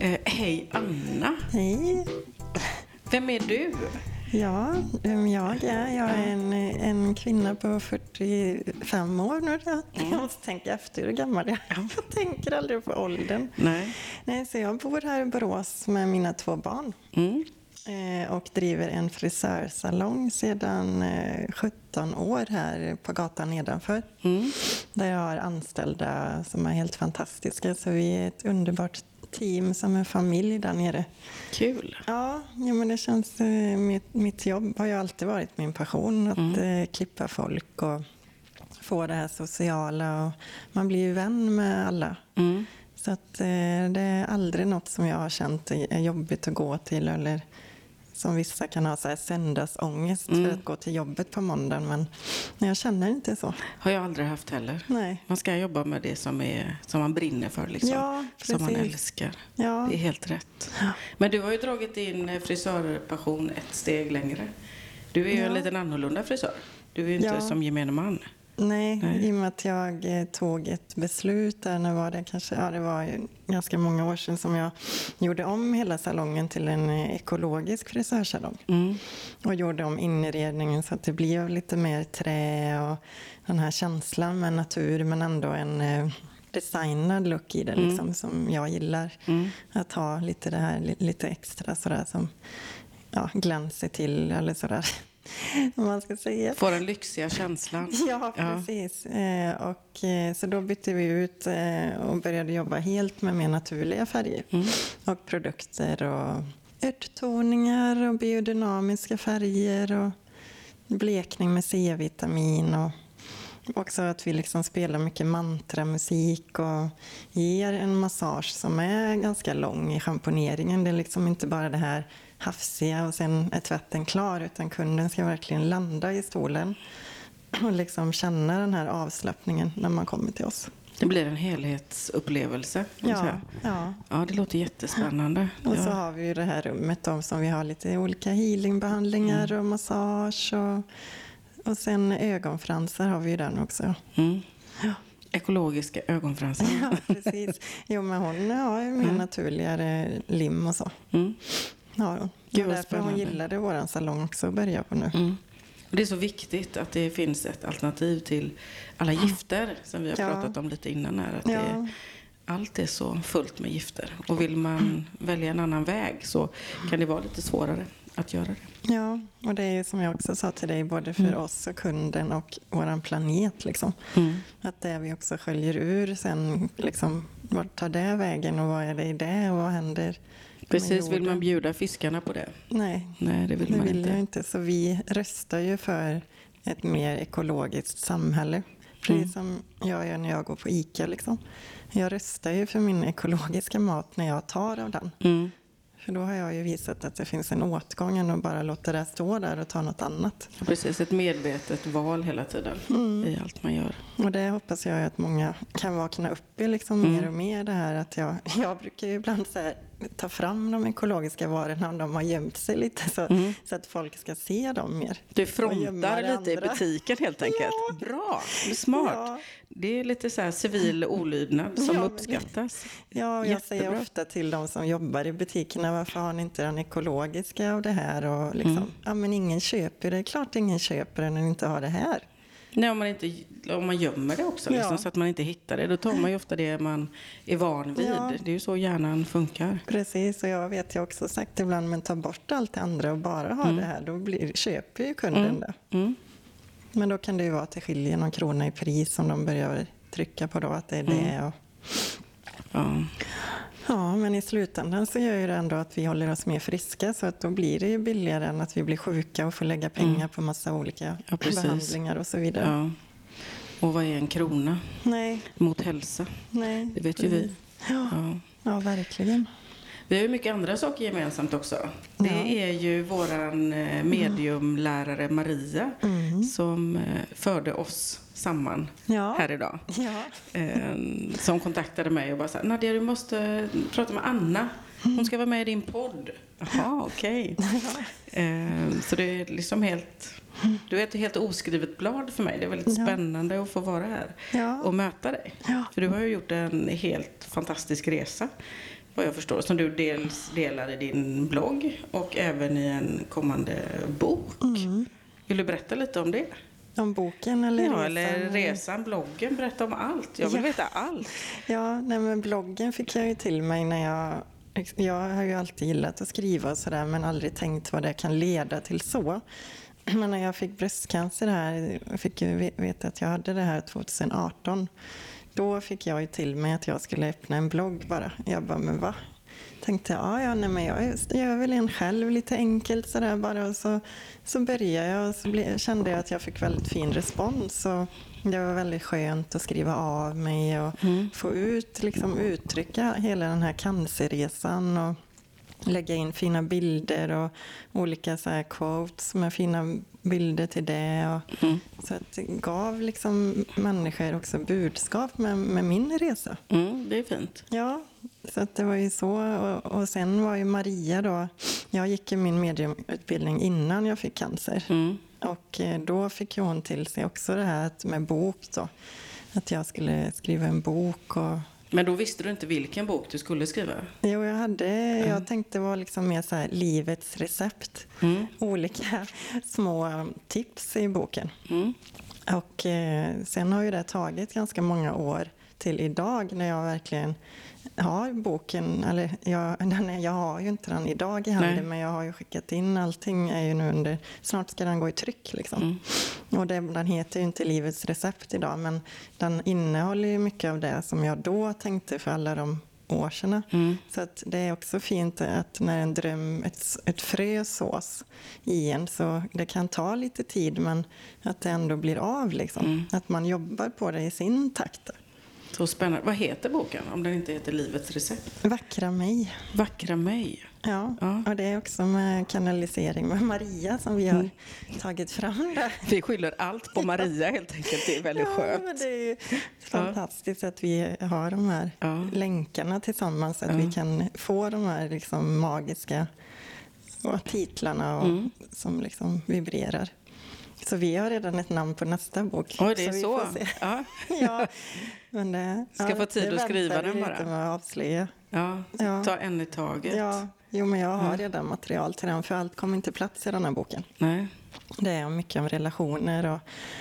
Eh, hej Anna! Hej. Vem är du? Ja, vem jag är? Jag är en, en kvinna på 45 år nu. Jag, jag måste tänka efter hur gammal jag är. Jag tänker aldrig på åldern. Nej. Nej, så jag bor här i Borås med mina två barn. Mm. Eh, och driver en frisörsalong sedan eh, 17 år här på gatan nedanför. Mm. Där jag har anställda som är helt fantastiska. Så vi är ett underbart team som en familj där nere. Kul. Ja, ja men det känns... eh, Mitt, mitt jobb har ju alltid varit min passion. Att eh, klippa folk och få det här sociala. Och man blir ju vän med alla. Mm. Så att, eh, det är aldrig något som jag har känt är jobbigt att gå till. Eller som vissa kan ha så här söndagsångest för att gå till jobbet på måndagen. Men jag känner inte så. Har jag aldrig haft heller. Nej. Man ska jobba med det som, är, som man brinner för, liksom. Ja, som man älskar. Ja. Det är helt rätt. Men du har ju dragit din eh, frisörpassion ett steg längre. Du är ju en Ja. liten annorlunda frisör. Du är ju inte Ja. som gemene man. Nej, Nej. i och med att jag eh, tog ett beslut där, när var det kanske, ja det var ju ganska många år sedan som jag gjorde om hela salongen till en eh, ekologisk frisörsalong. Mm. Och gjorde om inredningen så att det blev lite mer trä och den här känslan med natur men ändå en eh, designad look i det liksom, som jag gillar. Mm. Att ha lite det här li- lite extra sådär som ja, glänser till eller sådär. Vad man ska säga. Får den lyxiga känslan. Ja, precis. Eh, och, eh, så då bytte vi ut eh, och började jobba helt med mer naturliga färger. Och produkter och örttoningar och biodynamiska färger och blekning med C-vitamin. Och också att vi liksom spelar mycket mantramusik och ger en massage som är ganska lång i schamponeringen. Det är liksom inte bara det här hafsiga och sen är tvätten klar utan kunden ska verkligen landa i stolen och liksom känna den här avslappningen när man kommer till oss. Det blir en helhetsupplevelse. Ja, ja. ja, det låter jättespännande. Och så Ja. har vi ju det här rummet då, som vi har lite olika healingbehandlingar och massage och, och sen ögonfransar har vi ju den också. Mm. Ekologiska ögonfransar. Ja, precis. Jo, men hon har ju mer naturligare lim och så. Mm. Har hon. Gud, därför hon gillade vår salong också att börja på nu. Mm. Och det är så viktigt att det finns ett alternativ till alla gifter som vi har Ja. pratat om lite innan här. Att det Ja. är, allt är så fullt med gifter. Och vill man välja en annan väg så kan det vara lite svårare att göra det. Ja, och det är ju som jag också sa till dig, både för oss och kunden och vår planet. Liksom. Mm. Att det vi också sköljer ur sen, liksom, vart tar det vägen och vad är det i det och vad händer Precis, vill man bjuda fiskarna på det? Nej, Nej, det vill det man vill inte. jag inte. Så vi röstar ju för ett mer ekologiskt samhälle. Precis som jag gör när jag går på ICA. Liksom. Jag röstar ju för min ekologiska mat när jag tar av den. Mm. För då har jag ju visat att det finns en åtgång än att bara låta det stå där och ta något annat. Precis, ett medvetet val hela tiden Mm. i allt man gör. Och det hoppas jag att många kan vakna upp i liksom mer och mer. Det här att jag, jag brukar ju ibland här, ta fram de ekologiska varorna om de har gömt sig lite så, så att folk ska se dem mer. Du frontar lite i butiken helt enkelt. Bra, det är smart. Ja. Det är lite så här civil olydnad som Ja, uppskattas. Ja, och jag säger Jättebra. ofta till de som jobbar i butikerna, varför har ni inte den ekologiska av det här? Och liksom, Mm. Ja, men ingen köper det. Det är klart ingen köper det när ni inte har det här. Nej, om man, inte, om man gömmer det också, liksom, Ja. så att man inte hittar det. Då tar man ju ofta det man är van vid. Ja. Det är ju så hjärnan funkar. Precis, och jag vet ju också sagt ibland, men ta bort allt det andra och bara ha det här. Då blir, köper ju kunden det. Mm. Men då kan det ju vara att det skiljer någon krona i pris om de börjar trycka på då att det är det. Och, Ja. Ja, men i slutändan så gör ju det ändå att vi håller oss mer friska så att då blir det ju billigare än att vi blir sjuka och får lägga pengar på massa olika Ja, behandlingar och så vidare. ja. Och vad är en krona Nej, mot hälsa? nej. Det vet ju vi. Ja, Ja. ja, verkligen. Vi har ju mycket andra saker gemensamt också. Det Ja. är ju våran eh, mediumlärare Maria som eh, förde oss samman Ja. här idag. Ja. Eh, som kontaktade mig och bara sa Nadia du måste prata med Anna. Hon ska vara med i din podd. Jaha, okej. Eh, så det är liksom helt Du är ett helt oskrivet blad för mig. Det är väldigt Ja. spännande att få vara här Ja. och möta dig. Ja. För du har ju gjort en helt fantastisk resa, vad jag förstår, som du dels delar i din blogg och även i en kommande bok. Mm. Vill du berätta lite om det? Om boken eller ja, resan? eller resan, bloggen, berätta om allt. Jag vill Ja. veta allt. Ja, nej men bloggen fick jag ju till mig när jag... Jag har ju alltid gillat att skriva och sådär men aldrig tänkt vad det kan leda till så. Men när jag fick bröstcancer här, jag fick ju ve- veta att jag hade det här 2018. Då fick jag ju till mig att jag skulle öppna en blogg bara. Jag bara, men va? Tänkte ja, ja, nej men jag gör väl en själv lite enkelt sådär bara. Och så, så började jag och så ble, kände jag att jag fick väldigt fin respons. Och det var väldigt skönt att skriva av mig och få ut, liksom uttrycka hela den här cancerresan. Och, lägga in fina bilder och olika så quotes med fina bilder till det. Och, Så att det gav liksom människor också budskap med, med min resa. Mm, det är fint. Ja, så att det var ju så. Och, och sen var ju Maria då, jag gick ju min mediumutbildning innan jag fick cancer. Mm. Och eh, då fick hon till sig också det här med bok då. Att jag skulle skriva en bok och Men då visste du inte vilken bok du skulle skriva? Jo, jag hade, jag tänkte var liksom mer så här livets recept. Mm. Olika små tips i boken. Mm. Och eh, sen har ju det tagit ganska många år till idag när jag verkligen har boken, eller jag, den jag har ju inte den idag i handen Nej. men jag har ju skickat in allting är ju nu under, snart ska den gå i tryck liksom. Mm. Och det, den heter ju inte Livets recept idag men den innehåller ju mycket av det som jag då tänkte för alla de år sedan. Mm. Så att det är också fint att när en dröm, ett, ett frö sås i en så det kan ta lite tid men att det ändå blir av liksom. Mm. Att man jobbar på det i sin takt. Så spännande. Vad heter boken om den inte heter Livets recept? Vackra mig. Vackra mig. Ja, Ja. och det är också med kanalisering med Maria som vi har Mm. tagit fram där. Vi skyller allt på Maria helt enkelt. Det är väldigt Ja, skönt. men det är ju fantastiskt att vi har de här Ja. länkarna tillsammans. Att Ja. vi kan få de här liksom magiska och titlarna och, Mm. som liksom vibrerar. Så vi har redan ett namn på nästa bok. Oj, det är så. se. Ja. ja, men det, Ska ja, få tid det att skriva den bara. med att avslöja. Ja. Ja. Ta en i taget. Ja, jo, men jag har redan material till den för allt kommer inte plats i den här boken. Nej. Det är mycket om relationer och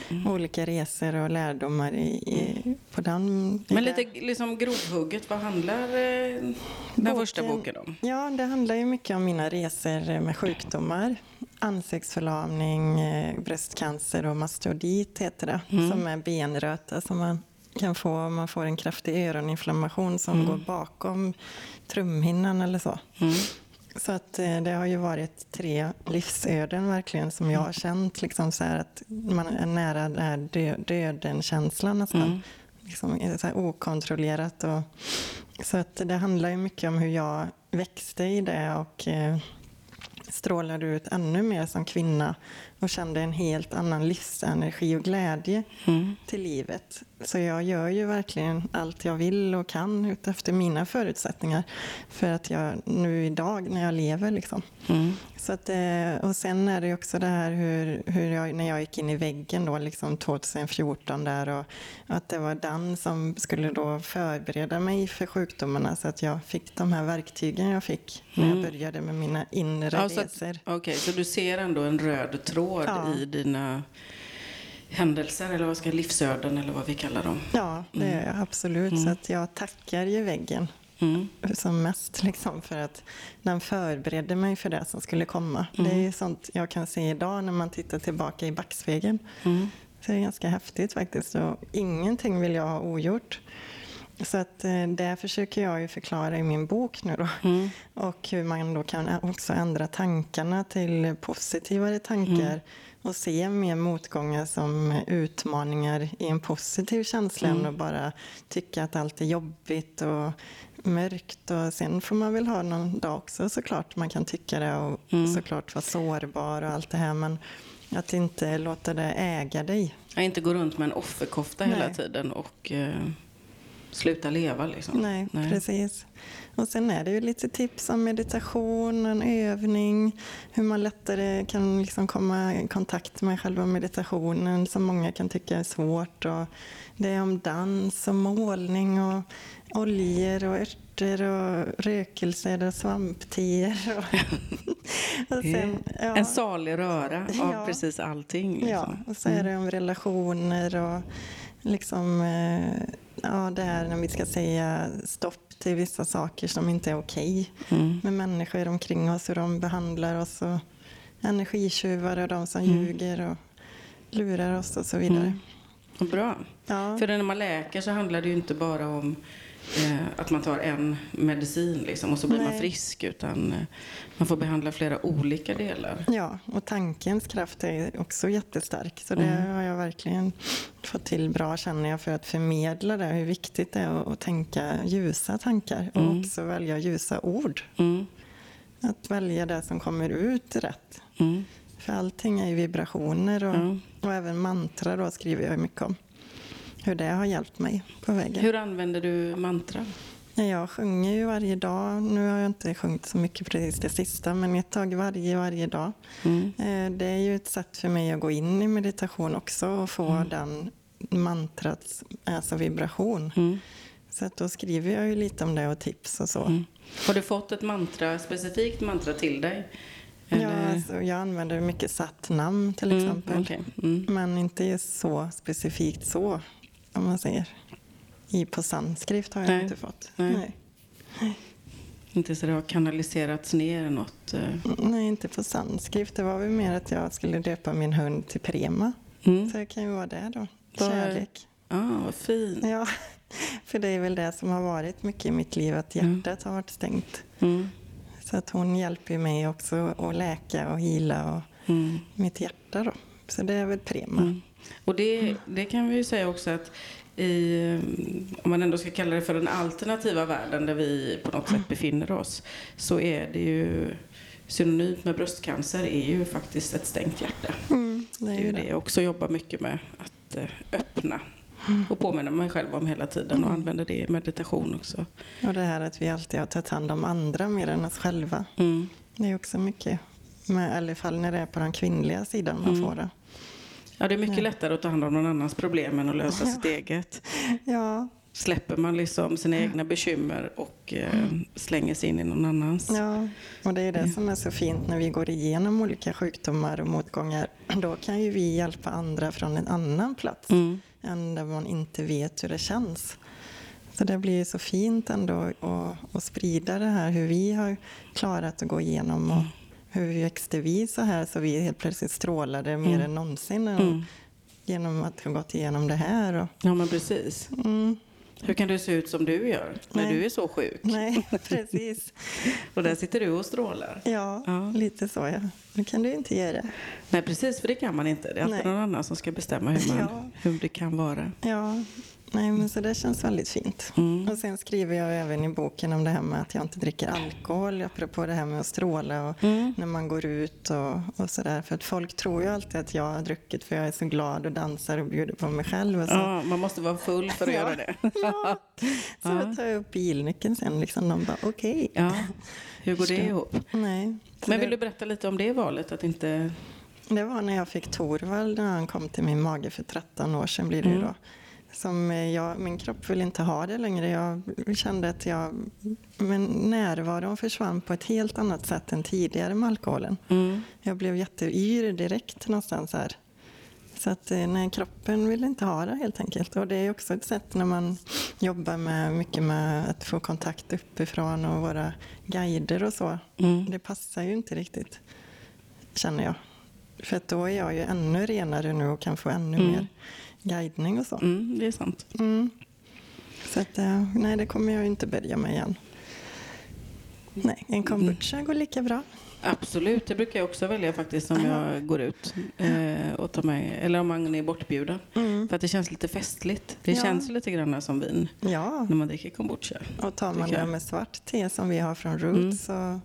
Mm. olika resor och lärdomar i, i, på den. Men det. lite liksom grovhugget, vad handlar eh, den första boken om? Ja, det handlar ju mycket om mina resor med sjukdomar. Ansiktsförlamning, eh, bröstcancer och mastoidit heter det. Mm. Som är benröta som man kan få om man får en kraftig öroninflammation som går bakom trumhinnan eller så. Mm. Så att eh, det har ju varit tre livsöden verkligen som jag har känt liksom så att man är nära den här dö- döden-känslan nästan. Mm. Liksom det så okontrollerat. Och, så att det handlar ju mycket om hur jag växte i det och strålar du ut ännu mer som kvinna och kände en helt annan livsenergi och glädje Mm. till livet. Så jag gör ju verkligen allt jag vill och kan utefter mina förutsättningar för att jag nu idag när jag lever liksom. Mm. Så att, eh, och sen är det också det här hur, hur jag, när jag gick in i väggen då, liksom 2014 där och att det var den som skulle då förbereda mig för sjukdomarna så att jag fick de här verktygen jag fick när jag började med mina inre Ja, resor. Okej, så du ser ändå en röd tråd Ja. i dina händelser, eller vad ska livsöden, eller vad vi kallar dem. Ja, det är jag absolut. Så att jag tackar ju väggen Mm. som mest liksom för att den förberedde mig för det som skulle komma. Det är ju sånt jag kan se idag när man tittar tillbaka i backspegeln. Mm. Så det är ganska häftigt faktiskt. Och ingenting vill jag ha ogjort. Så att eh, det försöker jag ju förklara i min bok nu då. Mm. Och hur man då kan också ändra tankarna till positivare tankar. Och se mer motgångar som utmaningar i en positiv känsla än att bara tycka att allt är jobbigt och mörkt. Och sen får man väl ha någon dag också såklart man kan tycka det och såklart vara sårbar och allt det här. Men att inte låta det äga dig. Jag inte gå runt med en offerkofta hela Nej. tiden och eh, sluta leva liksom. Nej, Nej, precis. Och sen är det ju lite tips om meditation, en övning, hur man lättare kan liksom komma i kontakt med själva meditationen som många kan tycka är svårt. Och det är om dans och målning och oljor och örter och rökelser och svampteer. Och, och sen, ja. En salig röra av ja. precis allting. Liksom. Ja, och så är det mm. om relationer och liksom, eh, ja, det här när vi ska säga stopp till vissa saker som inte är okej okay. mm. med människor omkring oss, hur de behandlar oss och energitjuvar och de som mm. ljuger och lurar oss och så vidare. Mm. Bra. Ja. För när man läker så handlar det ju inte bara om att man tar en medicin liksom, och så blir Nej. man frisk. Utan eh, man får behandla flera olika delar. Ja, och tankens kraft är också jättestark. Så det mm. har jag verkligen fått till bra känner jag för att förmedla det. Hur viktigt det är att, tänka ljusa tankar och mm. också välja ljusa ord. Mm. Att välja det som kommer ut rätt. Mm. För allting är ju vibrationer och, och även mantra då skriver jag mycket om hur det har hjälpt mig på vägen. Hur använder du mantra? Jag sjunger ju varje dag. Nu har jag inte sjungit så mycket precis det sista, men ett tag varje, varje dag. Mm. Eh, det är ju ett sätt för mig att gå in i meditation också och få mm. den mantrats alltså vibration. Mm. Så att då skriver jag ju lite om det och tips och så. Mm. Har du fått ett mantra, specifikt mantra till dig? Eller? Ja, alltså, jag använder mycket satt namn till mm, exempel. Okay. Mm. Men inte så specifikt så om man säger. I, på sanskrit har jag Nej. inte fått. Nej. Nej. Inte så det har kanaliserats ner något? Eh. Nej, inte på sanskrit. Det var väl mer att jag skulle döpa min hund till Prema. Mm. Så det kan ju vara det då. Kärlek. Ja, ah, vad fint. Ja, för det är väl det som har varit mycket i mitt liv, att mm. hjärtat mm. har varit stängt. Mm. Så att hon hjälper mig också att läka och hila och mm. mitt hjärta då. Så det är väl Prema. Och det, det kan vi ju säga också att i, om man ändå ska kalla det för den alternativa världen där vi på något sätt befinner oss, så är det ju synonymt med bröstcancer är ju faktiskt ett stängt hjärta. Mm, det är ju det jag också jobbar mycket med, att eh, öppna mm. och påminna mig själv om hela tiden och mm. använda det i meditation också. Och det här att vi alltid har tagit hand om andra mer än oss själva. Mm. Det är också mycket, med, i alla fall när det är på den kvinnliga sidan man mm. får det. Ja, det är mycket ja. lättare att ta hand om någon annans problem än att lösa ja. sitt eget. Ja. Släpper man liksom sina egna bekymmer och eh, slänger sig in i någon annans. Ja, och det är det som är så fint när vi går igenom olika sjukdomar och motgångar. Då kan ju vi hjälpa andra från en annan plats mm. än där man inte vet hur det känns. Så det blir så fint ändå att, att sprida det här hur vi har klarat att gå igenom och hur växte vi så här så vi helt plötsligt strålade mm. mer än någonsin mm. genom att ha gått igenom det här. Och, ja, men precis. Mm. Hur kan du se ut som du gör när Nej. du är så sjuk? Nej, precis. och där sitter du och strålar. Ja, ja, lite så ja. Det kan du inte göra. Nej, precis, för det kan man inte. Det är alltid Nej. någon annan som ska bestämma hur, man, ja. hur det kan vara. Ja, Nej, men så det känns väldigt fint. Mm. Och sen skriver jag även i boken om det här med att jag inte dricker alkohol, apropå det här med att stråla och mm. när man går ut och, och sådär. För att folk tror ju alltid att jag har druckit för jag är så glad och dansar och bjuder på mig själv. Och så. Ja, man måste vara full för att ja. göra det. ja. Så ja. tar jag upp bilnyckeln sen, liksom, de bara okej. Okay. Ja. Hur går det ihop? Nej. Men vill det... du berätta lite om det valet? Att inte... Det var när jag fick Torvald när han kom till min mage för 13 år sedan blir det mm. då som jag, min kropp vill inte ha det längre. Jag kände att jag, men närvaron försvann på ett helt annat sätt än tidigare med alkoholen. Mm. Jag blev jätteyr direkt någonstans här. Så att eh, nej, kroppen vill inte ha det helt enkelt. Och det är också ett sätt när man jobbar med mycket med att få kontakt uppifrån och våra guider och så. Mm. Det passar ju inte riktigt, känner jag. För då är jag ju ännu renare nu och kan få ännu mm. mer guidning och så. Mm, det är sant. Mm. Så att, eh, nej, det kommer jag inte börja med igen. Nej, en kombucha går lika bra. Absolut, det brukar jag också välja faktiskt om jag går ut eh, och tar med, eller om man är bortbjuden. Mm. För att det känns lite festligt. Det ja. känns lite grann som vin ja. när man dricker kombucha. Och tar man det med svart te som vi har från Roots mm. så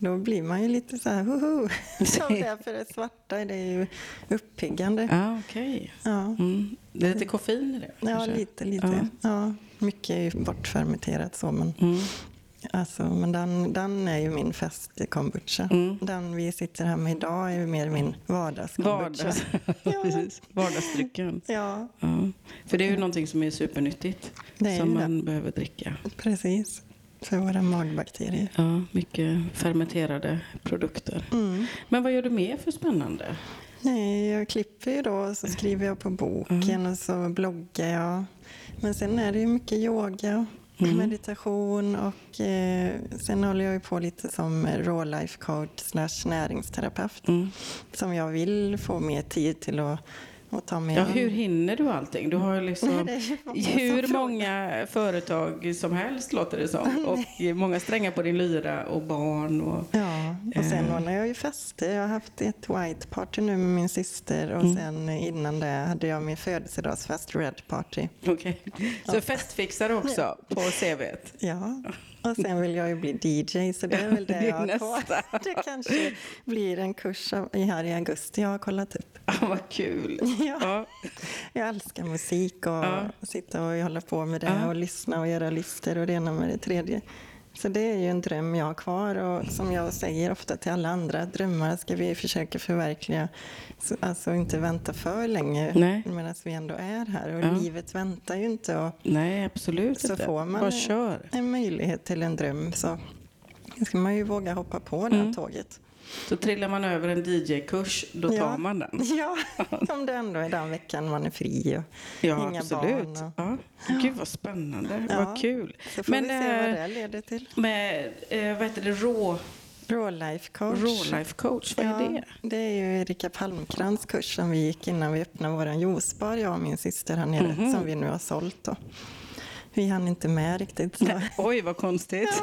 då blir man ju lite så här hoho. för det svarta det är ju uppiggande. Okej. Okay. Ja. Mm. Det är lite koffein i det? Ja, lite, lite. Ja. ja. mycket är ju bortfermenterat så. Men, Mm. alltså, men den, den är ju min fest-kombucha. Mm. Den vi sitter här med idag är ju mer min vardagskombucha. Vardags, Ja. precis. Vardagsdrycken. Ja, Ja. För det är ju någonting som är supernyttigt. Som ju det. man behöver dricka. precis. För våra magbakterier. Ja, mycket fermenterade produkter. Mm. Men vad gör du mer för spännande? Nej, jag klipper ju då och så skriver jag på boken och så bloggar jag. Men sen är det ju mycket yoga, Mm. meditation och eh, sen håller jag ju på lite som raw life coach slash näringsterapeut. Mm. Som jag vill få mer tid till att, att ta mig Ja, hur hinner du allting? Du har liksom hur många företag som helst låter det som. Och många strängar på din lyra och barn. Och, Ja, och sen Eh. ordnar jag ju fester. Jag har haft ett white party nu med min syster och Mm. sen innan det hade jag min födelsedagsfest, red party. okej. Så festfixare också på CVt? Ja, och sen vill jag ju bli DJ så det är väl det jag har kvar. Det kanske blir en kurs här i augusti jag har kollat upp. Ah, vad kul! Ja, Ja. jag älskar musik och Ja. sitta och hålla på med det Ja. och lyssna och göra listor och det ena med det tredje. Så det är ju en dröm jag har kvar och som jag säger ofta till alla andra, drömmar ska vi försöka förverkliga. Så, alltså inte vänta för länge medan vi ändå är här och Ja. livet väntar ju inte. Och Nej, absolut Så inte. får man- kör. en möjlighet till en dröm så ska man ju våga hoppa på det här Mm. tåget. Så trillar man över en DJ-kurs, då tar Ja. man den. Ja, om det ändå är den veckan man är fri och Ja, inga absolut. barn. Och, Ja. Gud, vad spännande. Ja. Vad kul. så får Men vi se vad eh, det leder till. med, eh, vad heter det, raw, Raw life coach. raw life coach, vad är det? Det är ju Erika Palmkrans kurs som vi gick innan vi öppnade vår juicebar, jag och min syster här nere, Mhm. som vi nu har sålt. Då. Vi hann inte med riktigt. Så. Nej, Oj, vad konstigt.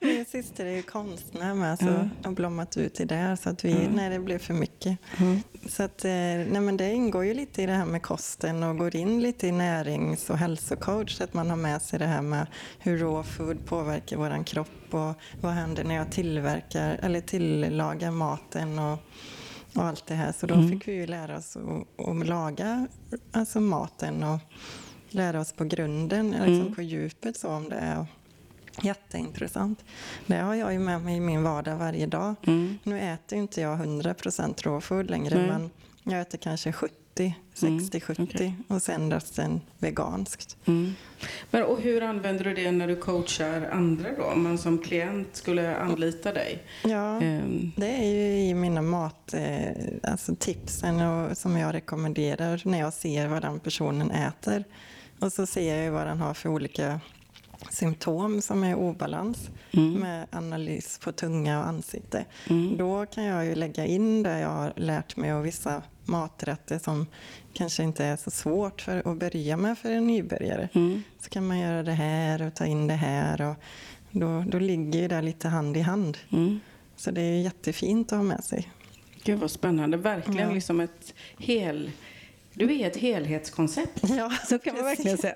Min syster är ju konstnär med så Ja. har blommat ut i det. Så att vi, Ja. nej, det blev för mycket. Mm. Så att, eh, nej, men det ingår ju lite i det här med kosten och går in lite i närings och hälsocoach. Så att man har med sig det här med hur raw food påverkar vår kropp och vad händer när jag tillverkar eller tillagar maten och, och allt det här. Så då Mm. fick vi ju lära oss att, att laga alltså maten och lära oss på grunden, liksom Mm. på djupet så om det är. Jätteintressant. Det har jag ju med mig i min vardag varje dag. Mm. Nu äter inte jag 100% raw food längre, Nej. men jag äter kanske 70, 60, 70 okej. och sen resten veganskt. Mm. Men, och hur använder du det när du coachar andra då? Om man som klient skulle anlita dig? Ja, Ehm, det är ju i mina mat, eh, alltså tipsen och, som jag rekommenderar när jag ser vad den personen äter. Och så ser jag vad den har för olika symptom som är obalans Mm. med analys på tunga och ansikte. Mm. Då kan jag ju lägga in det jag har lärt mig och vissa maträtter som kanske inte är så svårt för att börja med för en nybörjare. Mm. Så kan man göra det här och ta in det här. Och då, då ligger det lite hand i hand. Mm. Så det är jättefint att ha med sig. Gud vad spännande. Verkligen Ja. liksom ett hel... Du är ett helhetskoncept. Ja, Så kan man verkligen säga.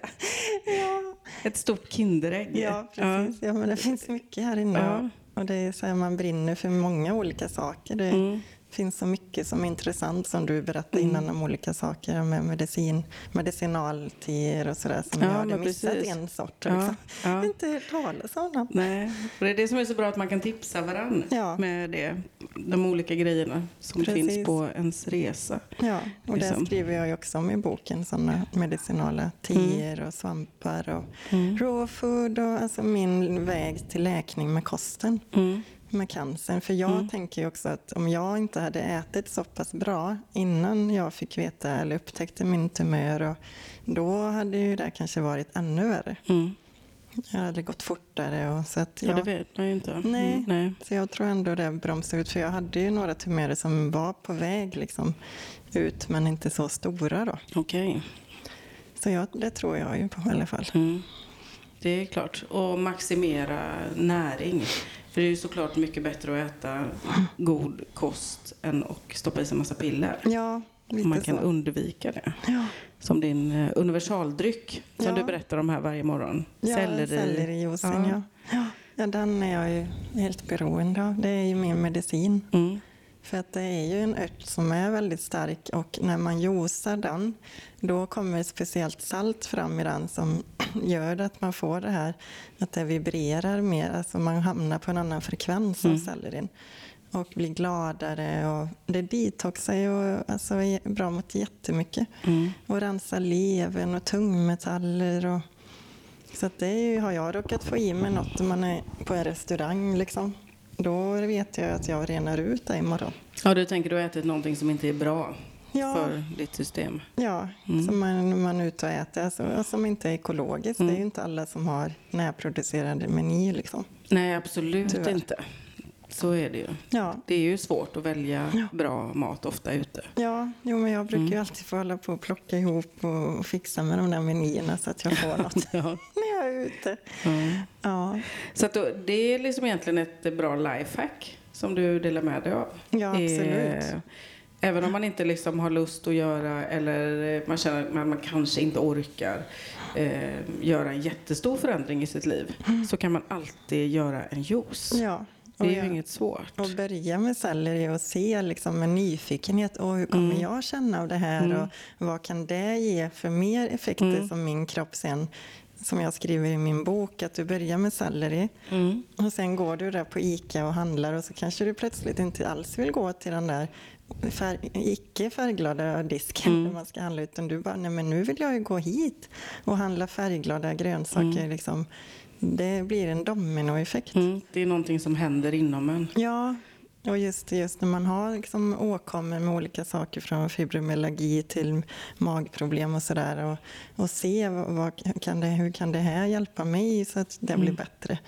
Ja, Ett stort Kinderägg. ja precis. Ja, men det finns mycket här inne. Ja. Och det är så här, man brinner för många olika saker. Det Mm. finns så mycket som är intressant som du berättade Mm. innan om olika saker med medicin, medicinalteer och sådär som Ja, jag hade missat precis. en sort. Ja, Liksom. Ja. inte hört talas om dem. Nej, och det är det som är så bra att man kan tipsa varann Ja. med det, de olika grejerna som Precis. finns på ens resa. Ja, och det Liksom. skriver jag också om i boken, sådana medicinala teer och svampar och Mm. raw food och alltså min väg till läkning med kosten. Mm. med cancern. För jag Mm. tänker ju också att om jag inte hade ätit så pass bra innan jag fick veta eller upptäckte min tumör, och då hade ju det kanske varit ännu värre. Mm. Jag hade gått fortare. Och så, att Ja, jag, det vet man ju inte. Nej. Mm. Nej. så jag tror ändå det bromsade ut. För jag hade ju några tumörer som var på väg liksom, ut, men inte så stora. Då. Okej. Så jag, det tror jag ju på i alla fall. Mm. Det är klart. Och maximera näring. För det är ju såklart mycket bättre att äta god kost än att stoppa i sig en massa piller. Ja, lite Man kan så. undvika det. Ja. Som din eh, universaldryck som Ja. du berättar om här varje morgon. Ja, Selleri. sellerijuicen, Ja. ja. Ja. Den är jag ju helt beroende av. Det är ju min medicin. Mm. För att det är ju en ört som är väldigt stark och när man juicar den då kommer speciellt salt fram i den som gör att man får det här att det vibrerar mer. Alltså man hamnar på en annan frekvens Mm. av sellerin och blir gladare. Och det detoxar ju och alltså är bra mot jättemycket. Mm. Och rensar levern och tungmetaller. Och, så det ju, har jag råkat få i mig något när man är på en restaurang liksom, då vet jag att jag renar ut det imorgon. Ja, du tänker du har ätit någonting som inte är bra Ja. för ditt system. Ja, som man, man är ute och äter, alltså, som inte är ekologiskt. Det är ju inte alla som har närproducerade menyer. Liksom. Nej, absolut Tyvärr. inte. Så är det ju. Ja, Det är ju svårt att välja bra mat ofta ute. ja jo, men jag brukar ju alltid få hålla på och plocka ihop och, fixa med de där menyerna så att jag får något Ja. när jag är ute. Ja, Så att då, det är liksom egentligen ett bra lifehack som du delar med dig av. Ja, absolut. Eh, Även om man inte liksom har lust att göra eller eh, man känner att man, man kanske inte orkar eh, göra en jättestor förändring i sitt liv så kan man alltid göra en juice. Mm. ja. Det är ju jag- inget svårt. Och börja med selleri och se liksom med nyfikenhet. Och hur kommer jag känna av det här? Och vad kan det ge för mer effekter som min kropp sen, som jag skriver i min bok, att du börjar med selleri Mm. och sen går du där på ICA och handlar och så kanske du plötsligt inte alls vill gå till den där färg, icke färgglada disken där man ska handla utan du bara, nej men nu vill jag ju gå hit och handla färgglada grönsaker. Liksom. Det blir en dominoeffekt. Mm. Det är någonting som händer inom en. Ja, och just, just när man har liksom åkommor med olika saker från fibromyalgi till magproblem och sådär och, och se vad, kan det, hur kan det här hjälpa mig så att det blir bättre.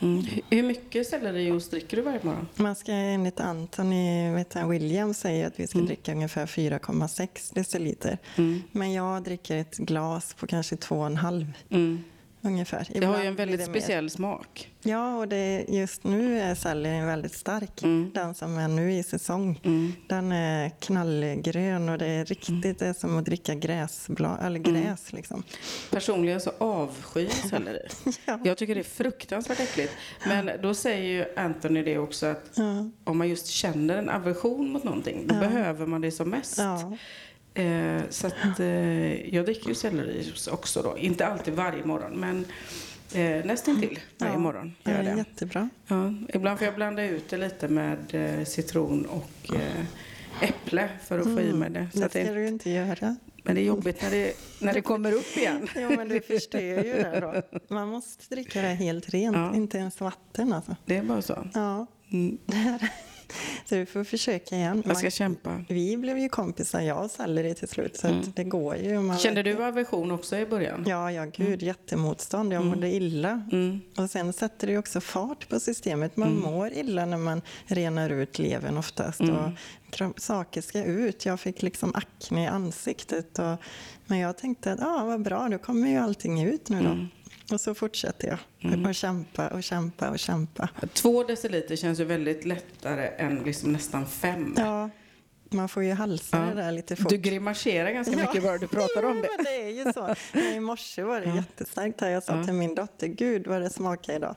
Mm. Hur mycket sellerijuice dricker du varje morgon? Man ska enligt Anthony vet jag, Williams säga att vi ska dricka ungefär 4,6 deciliter. Mm. Men jag dricker ett glas på kanske 2,5 Mm. Ungefär. Det har ju en väldigt det mer. speciell smak. Ja, och det, just nu är sellerin väldigt stark. Mm. Den som är nu i säsong. Mm. Den är knallgrön och det är riktigt det är som att dricka gräsblad, eller Mm. gräs. Liksom. Personligen så avskyr jag selleri. Ja. Jag tycker det är fruktansvärt äckligt. Men då säger ju Anthony det också att Ja. om man just känner en aversion mot någonting, då behöver man det som mest. Eh, så att eh, jag dricker ju sellerijuice också då. Inte alltid varje morgon, men eh, nästintill varje Ja. morgon Det gör jag är det. jättebra. Ja, ibland får jag blanda ut det lite med eh, citron och eh, äpple för att få i mig det. Så Det ska det du inte göra. men det är jobbigt när det, när det kommer upp igen. Jo, men du förstör ju det då. Man måste dricka det helt rent, Ja. inte ens vatten alltså. Det är bara så. Ja, Mm. det Så du får försöka igen. Jag ska Man- kämpa. Vi blev ju kompisar, jag och selleri till slut, så att det går ju. Man Mm. Kände du aversion också i början? Ja, ja, gud, jättemotstånd. Jag mådde illa. Mm. Och sen sätter det ju också fart på systemet. Man mår illa när man renar ut levern oftast. Mm. Och saker ska ut. Jag fick liksom akne i ansiktet. Och, men jag tänkte att ah, vad bra, då kommer ju allting ut nu då. Mm. Och så fortsätter jag och kämpa och kämpa och kämpa. Två deciliter känns ju väldigt lättare än liksom nästan fem. Ja, man får ju halsa Ja. det där lite fort. Du grimaserar ganska mycket bara du pratar om det. men det är ju så. Men I morse var det jättestarkt här. Jag sa Ja. till min dotter, gud vad det smakar idag.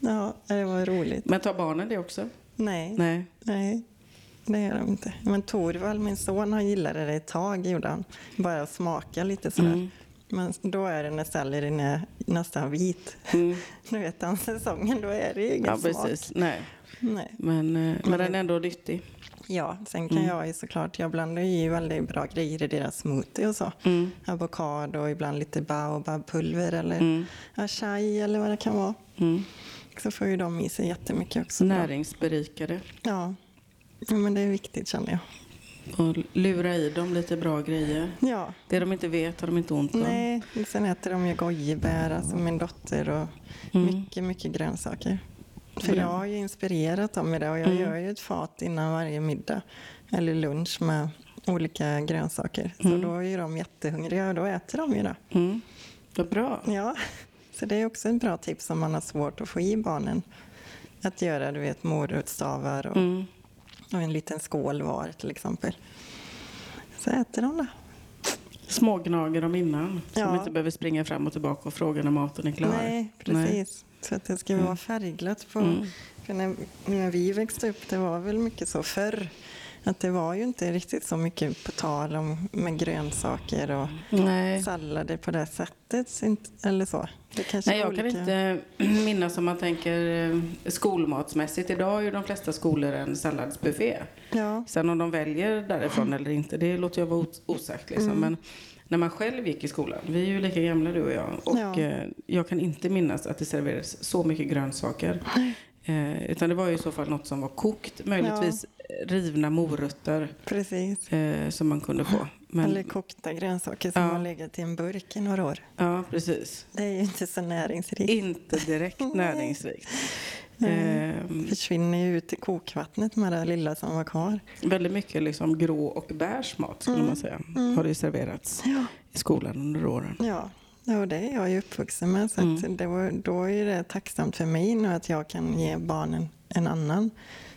Ja, det var roligt. Men tar barnen det också? Nej, nej. Nej. det gör de inte. Men Torvald, min son, han gillade det ett tag, gjorde han. Bara smaka lite sådär. Mm. Men då är det när sellerin är nästan vit. Mm. Nu vet han säsongen, då är det ju ingen Ja, smak. precis. Nej. Nej. Men, eh, men den är ändå nyttig. Ja, sen kan Mm. jag ju såklart, jag blandar ju väldigt bra grejer i deras smoothie och så. Mm. Avokado och ibland lite baobabpulver eller Mm. achai eller vad det kan vara. Mm. Så får ju de i sig jättemycket också. Näringsberikade. Ja. ja, men det är viktigt känner jag. Och lura i dem lite bra grejer. Ja, Det de inte vet har de inte ont av. nej, sen äter de ju gojibär, alltså min dotter och Mm. mycket, mycket grönsaker. För jag har ju inspirerat dem med det och jag Mm. gör ju ett fat innan varje middag eller lunch med olika grönsaker. Så Mm. då är ju de jättehungriga och då äter de ju det. Mm. Vad bra. Ja, så det är också ett bra tips om man har svårt att få i barnen. Att göra, du vet, morotstavar och, Mm. Och en liten skål var till exempel. Så äter de det. Smågnager dem innan. Så Ja. de inte behöver springa fram och tillbaka och fråga när maten är klar. Nej, precis. Så att det ska vara färgglatt på. Mm. För när, när vi växte upp, det var väl mycket så förr. Att det var ju inte riktigt så mycket på tal om med grönsaker och Nej. sallader på det sättet. Eller så. Nej, jag kan olika. inte minnas om man tänker eh, skolmatsmässigt. Idag har ju de flesta skolor en salladsbuffé. Ja, Sen om de väljer därifrån eller inte, det låter jag vara os- osagt. Liksom. Mm. Men när man själv gick i skolan, vi är ju lika gamla du och jag, och Ja. eh, jag kan inte minnas att det serverades så mycket grönsaker. Eh, utan det var ju i så fall något som var kokt, möjligtvis rivna morötter precis. eh, som man kunde få. Men, Eller kokta grönsaker som Ja. har legat i en burk i några år. ja, precis. Det är ju inte så näringsrikt. Inte direkt näringsrikt. Eh, försvinner ju ut i kokvattnet med det lilla som var kvar. väldigt mycket liksom grå och beige mat skulle Mm. man säga. Mm. Har det ju serverats Ja. i skolan under åren. Ja, och det är jag ju uppvuxen med. Så Mm. det var, då är det tacksamt för mig nu att jag kan ge barnen en annan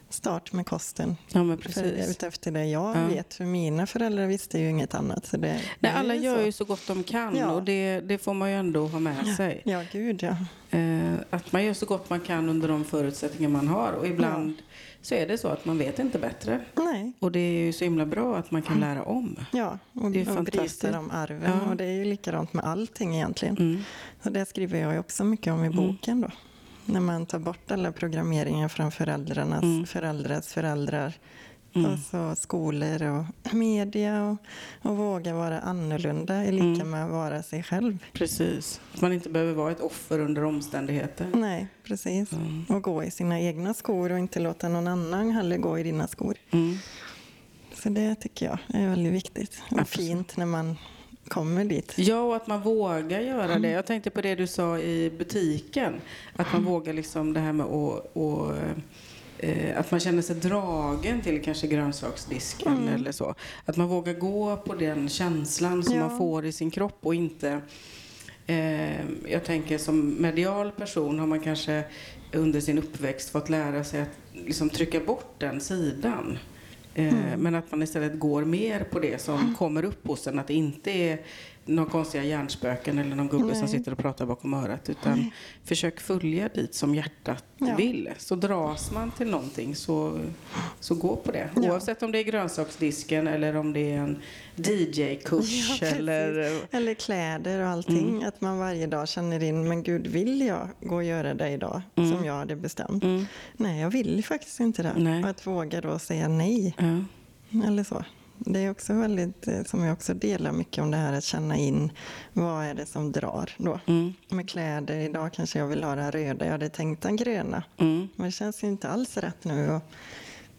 start med kosten. Ja men För, precis. utefter det jag Ja. vet. För mina föräldrar visste ju inget annat. Så det, Nej, alla gör så. ju så gott de kan Ja. och det, det får man ju ändå ha med sig. Ja, gud ja. Eh, att man gör så gott man kan under de förutsättningar man har och ibland så är det så att man vet inte bättre. Nej, Och det är ju så himla bra att man kan lära om. ja. Och, Det är och fantastiskt. bryta de arven. Ja. Och det är ju likadant med allting egentligen. Mm. Så det skriver jag också mycket om i Mm. boken då. När man tar bort alla programmeringar från föräldrarnas Mm. föräldrars föräldrar. Mm. Och så skolor och media och, och våga vara annorlunda är lika Mm. med att vara sig själv. Precis. Att man inte behöver vara ett offer under omständigheter. Nej, precis. Mm. Och gå i sina egna skor och inte låta någon annan heller gå i dina skor. Mm. Så det tycker jag är väldigt viktigt och Absolut. fint när man kommer dit. Ja, och att man vågar göra det. Jag tänkte på det du sa i butiken. Att man vågar liksom det här med att... Och, eh, att man känner sig dragen till kanske grönsaksdisken Mm. eller så. Att man vågar gå på den känslan som Ja. man får i sin kropp och inte... Eh, jag tänker som medial person har man kanske under sin uppväxt fått lära sig att liksom trycka bort den sidan. Eh, Mm. Men att man istället går mer på det som kommer upp hos en. Att det inte är några konstiga hjärnspöken eller någon gubbe som Nej. sitter och pratar bakom örat. Utan försök följa dit som hjärtat Ja. vill. Så dras man till någonting så, så gå på det. Ja. Oavsett om det är grönsaksdisken eller om det är en DJ-kurs Ja, eller... Eller kläder och allting. Mm. Att man varje dag känner in, men gud, vill jag gå och göra det idag? Mm. Som jag hade bestämt. Mm. Nej, jag vill faktiskt inte det. Nej. Och att våga då säga nej. Eller så. Det är också väldigt, eh, som jag också delar mycket om det här att känna in vad är det som drar då. Mm. Med kläder, idag kanske jag vill ha den röda, jag hade tänkt den gröna. Mm. Men det känns ju inte alls rätt nu. Och,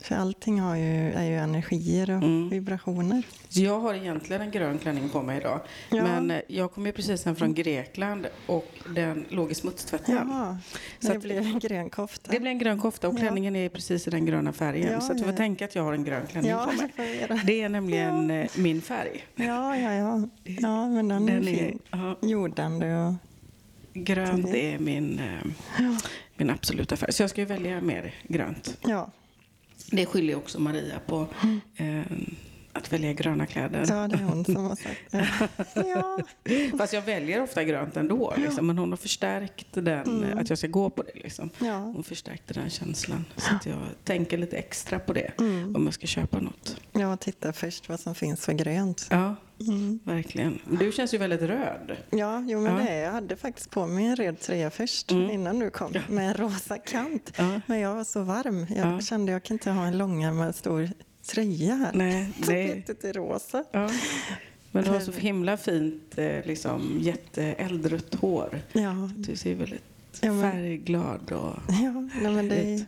för allting har ju, är ju energier och Mm. vibrationer. Så jag har egentligen en grön klänning på mig idag. Ja. Men eh, jag kom ju precis hem från Grekland och den låg i smutstvätten. Jaha, Så det att- blev en grön kofta. Det blir en grön kofta och Ja. klänningen är precis i den gröna färgen. Ja, så du får ja. tänka att jag har en grön klänning ja, på mig. det är nämligen eh, min färg. Ja, ja, ja. Ja, men den, Den är är, fin. ja, Jordande och... grönt är min, eh, Ja. min absoluta färg. Så jag ska ju välja mer grönt. Ja, Det skiljer också Maria på eh, att välja gröna kläder. ja, det är hon som har sagt det. Ja, Fast jag väljer ofta grönt ändå. Liksom. Men hon har förstärkt den, Mm. att jag ska gå på det. Liksom. ja. Hon förstärkte den känslan. Så att jag tänker lite extra på det Mm. om jag ska köpa något. Jag tittar först vad som finns för grönt. Ja, Mm. verkligen. Du känns ju väldigt röd. Ja, jo, men Ja. det är, jag hade faktiskt på mig en röd tröja först Mm. innan du kom Ja. med en rosa kant. Ja. Men jag var så varm. Jag Ja. kände jag kan inte ha en långärmad stor tröja här. Nej, nej. bytte till rosa. Ja. Men du har så himla fint, eh, liksom, jätteeldrött hår. Ja, Du ser väldigt färgglad och... ja nej, men det,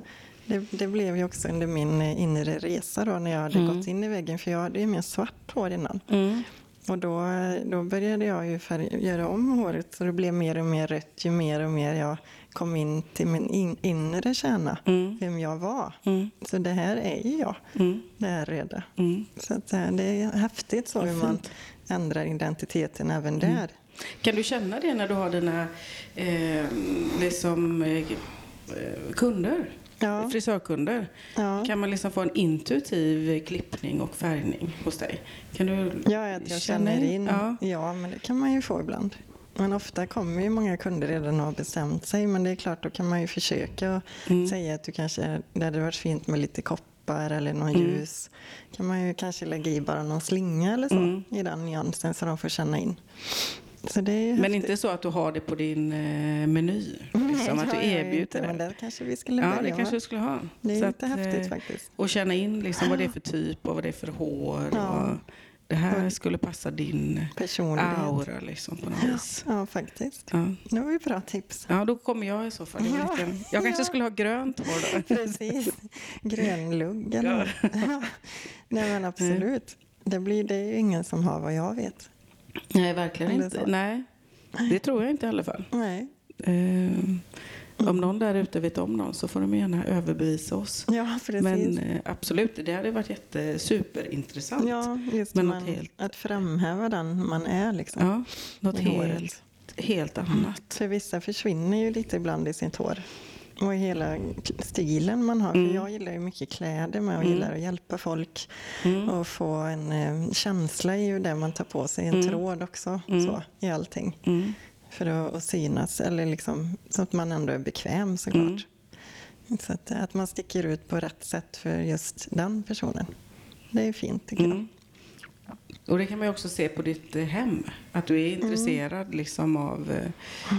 det, det blev ju också under min eh, inre resa då när jag hade Mm. gått in i väggen. För jag hade ju mer svart hår innan. Mm. Och då, då började jag ju färg, göra om håret så det blev mer och mer rött ju mer och mer jag kom in till min in, inre kärna. Mm. Vem jag var. Mm. Så det här är ju jag, Mm. det här röda. Mm. Så att eh, det är häftigt så hur man ändrar identiteten även Mm. där. Kan du känna det när du har dina eh, liksom, eh, kunder? Ja, Frisörkunder? ja. Kan man liksom få en intuitiv klippning och färgning hos dig? Kan du ja att jag känner in. Ja. Ja. men det kan man ju få ibland. Men ofta kommer ju många kunder redan har bestämt sig. Men det är klart, då kan man ju försöka Mm. säga att du kanske, det hade varit fint med lite koppar eller någon Mm. ljus. kan man ju kanske lägga i bara någon slinga eller så Mm. i den nyansen så de får känna in. Men häftigt. inte så att du har det på din eh, meny? Liksom, att det du erbjuder inte, det? Men det kanske vi skulle Ja, börja det kanske du skulle ha. Det är Så lite att, häftigt eh, faktiskt. Och känna in liksom vad det är för typ och vad det är för hår. Ja. Och det här skulle passa din Personlighet. aura liksom på något vis. Ja, faktiskt. Ja. Det var ju bra tips. ja, då kommer jag i så fall. Ja. inte. jag kanske Ja. skulle ha grönt hår då. Precis. Grönlugg eller ja. Nej men absolut. Det, blir, det är ju ingen som har vad jag vet. Nej, verkligen inte. så. Nej, det tror jag inte i alla fall. Nej. Eh, om någon där ute vet om någon så får de gärna överbevisa oss. Ja. Men eh, absolut, det hade varit jätte, superintressant. ja, just men man, helt- att framhäva den man är liksom. Ja, något håret. helt, helt annat. För vissa försvinner ju lite ibland i sitt hår. Och i hela stilen man har. Mm. För jag gillar ju mycket kläder med och Mm. gillar att hjälpa folk. Mm. Och få en eh, känsla i ju det man tar på sig. En Mm. tråd också. Mm. Så, I allting. Mm. För att, att synas. Eller liksom, så att man ändå är bekväm såklart. Mm. Så att, att man sticker ut på rätt sätt för just den personen. Det är fint tycker Mm. Och det kan man ju också se på ditt eh, hem. Att du är intresserad liksom av eh,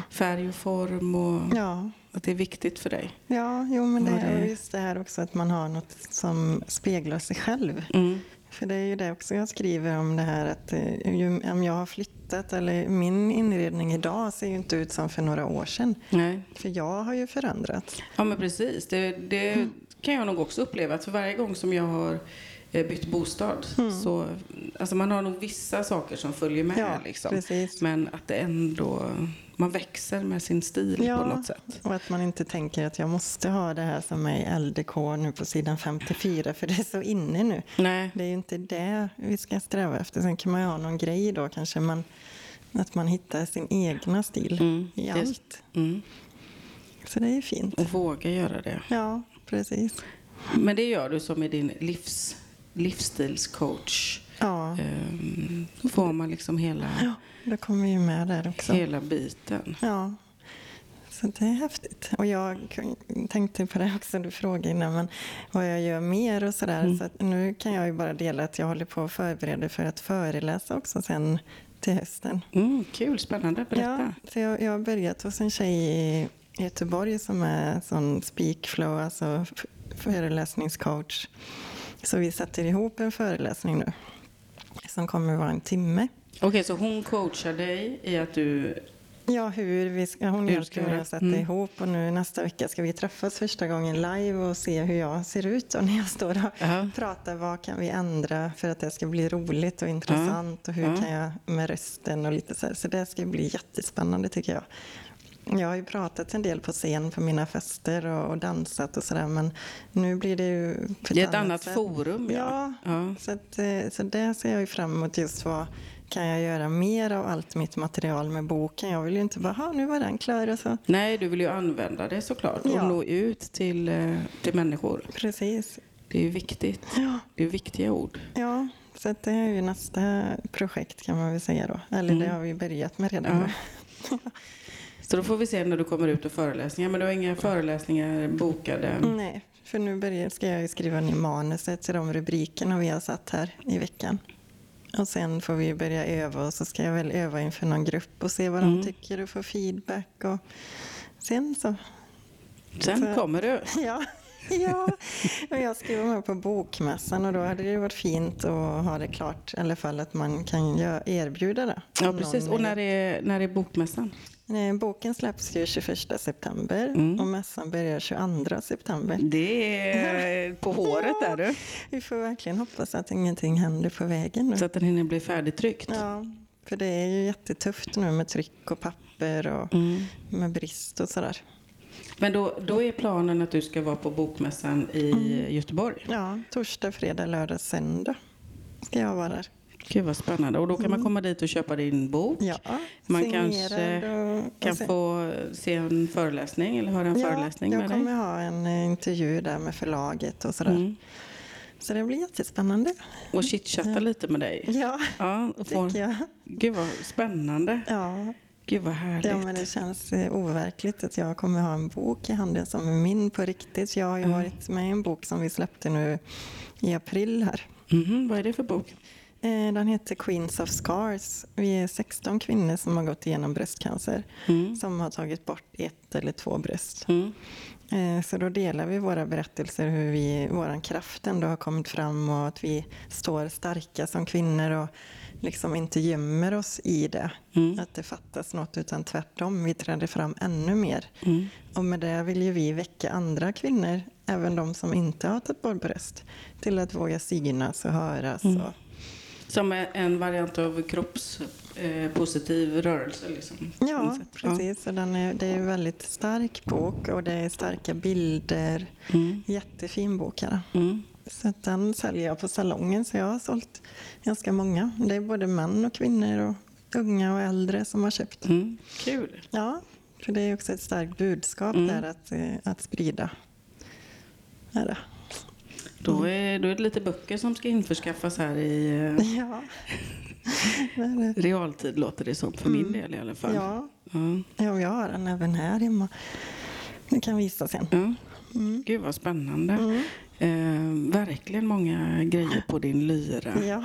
färg och form och jag. Ja, att det är viktigt för dig. ja jo, men det, det- och just det här också att man har något som speglar sig själv. Mm. För det är ju det också jag skriver om det här att eh, ju, om jag har flyttat eller min inredning idag ser ju inte ut som för några år sedan. Nej. För jag har ju förändrats. Ja, men precis. Det, det kan jag nog också uppleva. Att för varje gång som jag har bytt bostad så... Alltså man har nog vissa saker som följer med. Ja, liksom. Men att det ändå... Man växer med sin stil Ja. på något sätt. Och att man inte tänker att jag måste ha det här som är i LDK nu på sidan 54 för det är så inne nu. Nej. Det är ju inte det vi ska sträva efter. Sen kan man ju ha någon grej då kanske. Man, att man hittar sin egna stil Mm, i allt. Mm. Så det är ju fint. Och våga göra det. Ja, precis. Men det gör du som i din livs, livsstilscoach. Ja, Ehm, Då får man liksom hela, ja det kommer ju med där också. hela biten. Ja, så det är häftigt. Och jag tänkte på det också, du frågade innan, men vad jag gör mer och sådär. Mm. Så nu kan jag ju bara dela att jag håller på att förbereda för att föreläsa också sen till hösten. Mm, kul, spännande. Berätta. Ja, så jag, jag har börjat hos en tjej i Göteborg som är sån speakflow, alltså föreläsningscoach. Så vi sätter ihop en föreläsning nu som kommer vara en timme. Okej, så hon coachar dig i att du... Ja, hur vi ska, hon hjälper mig att sätta mm. ihop och nu nästa vecka ska vi träffas första gången live och se hur jag ser ut och när jag står och Ja. pratar. Vad kan vi ändra för att det ska bli roligt och intressant och hur Ja. kan jag med rösten och lite så här. Så det ska bli jättespännande tycker jag. Jag har ju pratat en del på scen på mina fester och, och dansat och sådär men nu blir det ju på Det är ett annat sätt. forum, ja. Ja, ja. så, att, eh, så det ser jag ju fram emot just vad kan jag göra mer av allt mitt material med boken. Jag vill ju inte bara, "Ha, nu var den klar och så. Nej, du vill ju använda det såklart och Ja. nå ut till, eh, till människor. Precis. Det är ju viktigt. Ja, Det är viktiga ord. ja så det är ju nästa projekt kan man väl säga då. Eller det Mm. har vi börjat med redan. Ja. Så då får vi se när du kommer ut och föreläsningar. Men du har inga föreläsningar bokade? Nej, för nu börjar, ska jag skriva ner manuset till de rubrikerna vi har satt här i veckan. Och sen får vi börja öva och så ska jag väl öva inför någon grupp och se vad Mm. de tycker och få feedback. Och sen så Sen Så- kommer du. Ja, ja. Och jag vara med på bokmässan och då hade det varit fint att ha det klart. I alla fall att man kan erbjuda det. Ja, precis. Och när är, när är bokmässan? Eh, Boken släpps ju 21 september Mm. och mässan börjar 22 september. Det är på håret där du. Vi får verkligen hoppas att ingenting händer på vägen nu. Så att den hinner bli färdigtryckt. Ja, för det är ju jättetufft nu med tryck och papper och Mm. med brist och sådär. Men då, då är planen att du ska vara på bokmässan i Mm. Göteborg. Ja, torsdag, fredag, lördag, söndag ska jag vara där. Gud vad spännande. Och då kan man komma dit och köpa din bok. Mm. Ja, Man kanske och, Kan och få se en föreläsning eller höra en föreläsning jag med kommer dig. ha en eh, intervju där med förlaget och sådär. Mm. Så det blir jättespännande. Och chitchatta lite med dig. Ja, Ja, och få... tycker jag. Gud vad spännande. Ja, Gud vad härligt. Ja, men det känns eh, overkligt att jag kommer ha en bok i handen som är min på riktigt. Jag har ju Mm. varit med i en bok som vi släppte nu i april här. Mhm, vad är det för bok? Eh, Den heter Queens of Scars. Vi är 16 kvinnor som har gått igenom bröstcancer Mm. som har tagit bort ett eller två bröst. Mm. Eh, Så då delar vi våra berättelser, hur vi, vår kraft ändå har kommit fram och att vi står starka som kvinnor och liksom inte gömmer oss i det. Mm. Att det fattas något, utan tvärtom, vi träder fram ännu mer. Mm. Och med det vill ju vi väcka andra kvinnor, även de som inte har tagit bort bröst, till att våga synas och höras. Mm. Och, Som en variant av kroppspositiv eh, rörelse. Liksom. ja, precis. Och den är, det är en väldigt stark bok och det är starka bilder. Ja. Mm. Jättefin bok här. Mm. Så den säljer jag på salongen, så jag har sålt ganska många. Det är både män och kvinnor och unga och äldre som har köpt. Mm. Kul. Ja, för det är också ett starkt budskap Mm. där att, eh, att sprida. Är det. Då är, då är det lite böcker som ska införskaffas här i eh, Ja. Realtid, låter det som. För min del i alla fall. Ja, Ja. ja, jag har den även här hemma. Det kan visa sen. Mm. Gud vad spännande. Mm. Eh, verkligen många grejer på din lyra. Ja.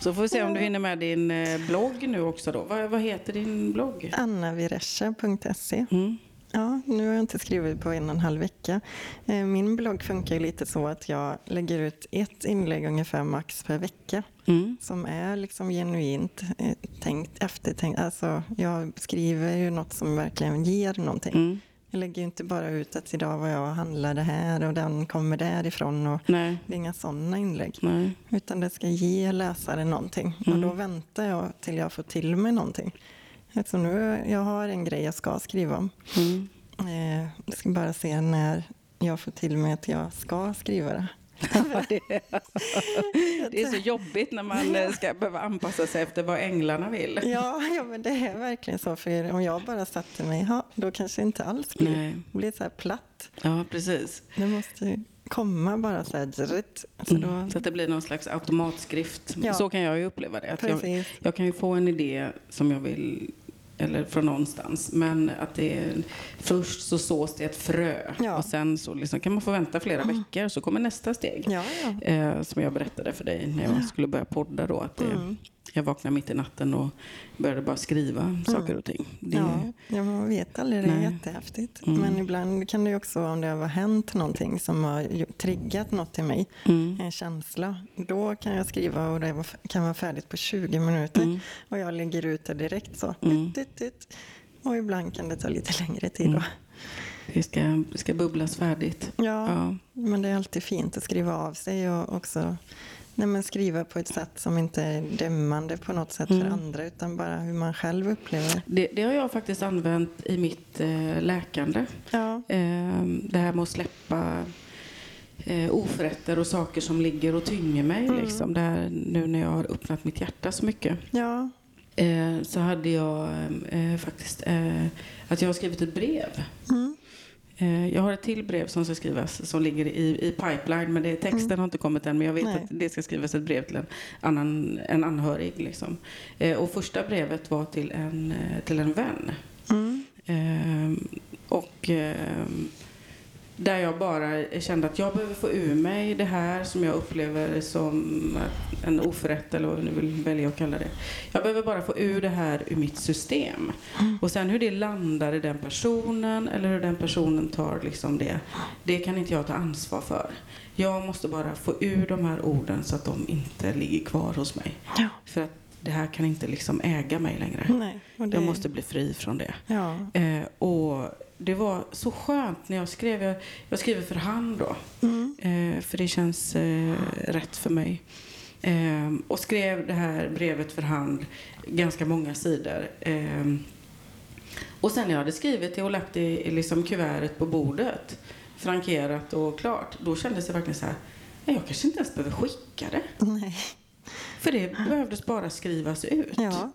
Så får vi se om du hinner med din eh, blogg nu också då. Vad, vad heter din blogg? Annavirescha.se Mm. Ja, nu har jag inte skrivit på en och en halv vecka. Eh, Min blogg funkar lite så att jag lägger ut ett inlägg ungefär max per vecka Mm. som är liksom genuint eh, tänkt, eftertänkt. Alltså, jag skriver ju något som verkligen ger någonting. Mm. Jag lägger ju inte bara ut att idag var jag och handlade här och den kommer därifrån. Och Nej. det är inga sådana inlägg. Nej. Utan det ska ge läsaren någonting. Och Mm. då väntar jag till jag får till mig någonting. Så nu, jag har en grej jag ska skriva om. Mm. Eh, Jag ska bara se när jag får till mig att jag ska skriva det. det, är så jobbigt när man eh, ska behöva anpassa sig efter vad änglarna vill. Ja, ja, men det är verkligen så. För om jag bara satte mig, ja, då kanske inte alls blir, Nej. blir så här platt. Ja, precis. Det måste komma bara så här. Så då, Mm. Så att det blir någon slags automatskrift. Ja. Så kan jag ju uppleva det. Att jag, jag kan ju få en idé som jag vill, eller från någonstans. Men att det är, först så sås det ett frö. Ja. Och sen så liksom kan man få vänta flera veckor. Så kommer nästa steg. Ja, ja. Eh, som jag berättade för dig när jag skulle börja podda då. Att det, Mm. Jag vaknade mitt i natten och började bara skriva saker och ting. Det, Ja, ja, man vet aldrig. Det är Nej. jättehäftigt. Mm. Men ibland kan det också om det har hänt någonting som har triggat något i mig, Mm. en känsla. Då kan jag skriva och det kan vara färdigt på 20 minuter. Mm. Och jag lägger ut det direkt så. Mm. Och ibland kan det ta lite längre tid. Då. Det, ska, ska bubblas färdigt. Ja, Ja. men det är alltid fint att skriva av sig och också nej, men skriva på ett sätt som inte är dömande på något sätt för Mm. andra utan bara hur man själv upplever det. Det, har jag faktiskt använt i mitt eh, läkande. Ja, Eh, det här med att släppa eh, oförrätter och saker som ligger och tynger mig. Mm. Liksom. Det här, nu när jag har öppnat mitt hjärta så mycket. ja, Eh, så hade jag eh, faktiskt eh, att jag har skrivit ett brev. mm. Eh, jag har ett till brev som ska skrivas som ligger i, i pipeline. Men det, texten har inte kommit än. Men jag vet Nej. att det ska skrivas ett brev till en, annan, en anhörig. Liksom. Eh, och första brevet var till en, eh, till en vän. Mm. Ehm, och ehm, där jag bara kände att jag behöver få ur mig det här som jag upplever som en oförrätt eller vad nu vill välja att kalla det. Jag behöver bara få ur det här ur mitt system. Och sen hur det landar i den personen eller hur den personen tar liksom det, det kan inte jag ta ansvar för. Jag måste bara få ur de här orden så att de inte ligger kvar hos mig. Ja. För att det här kan inte liksom äga mig längre. Nej, det, Jag måste bli fri från det. Ja, Eh, och det var så skönt när jag skrev. Jag, jag skriver för hand då. mm. Eh, för det känns eh, rätt för mig. Eh, och skrev det här brevet för hand. Ganska många sidor. Eh, och sen när jag hade skrivit det och lagt det i liksom kuvertet på bordet. Frankerat och klart. Då kändes det verkligen så här. "Nej, Jag kanske inte ens behöver skicka det. nej. För det behövdes bara skrivas ut. Ja.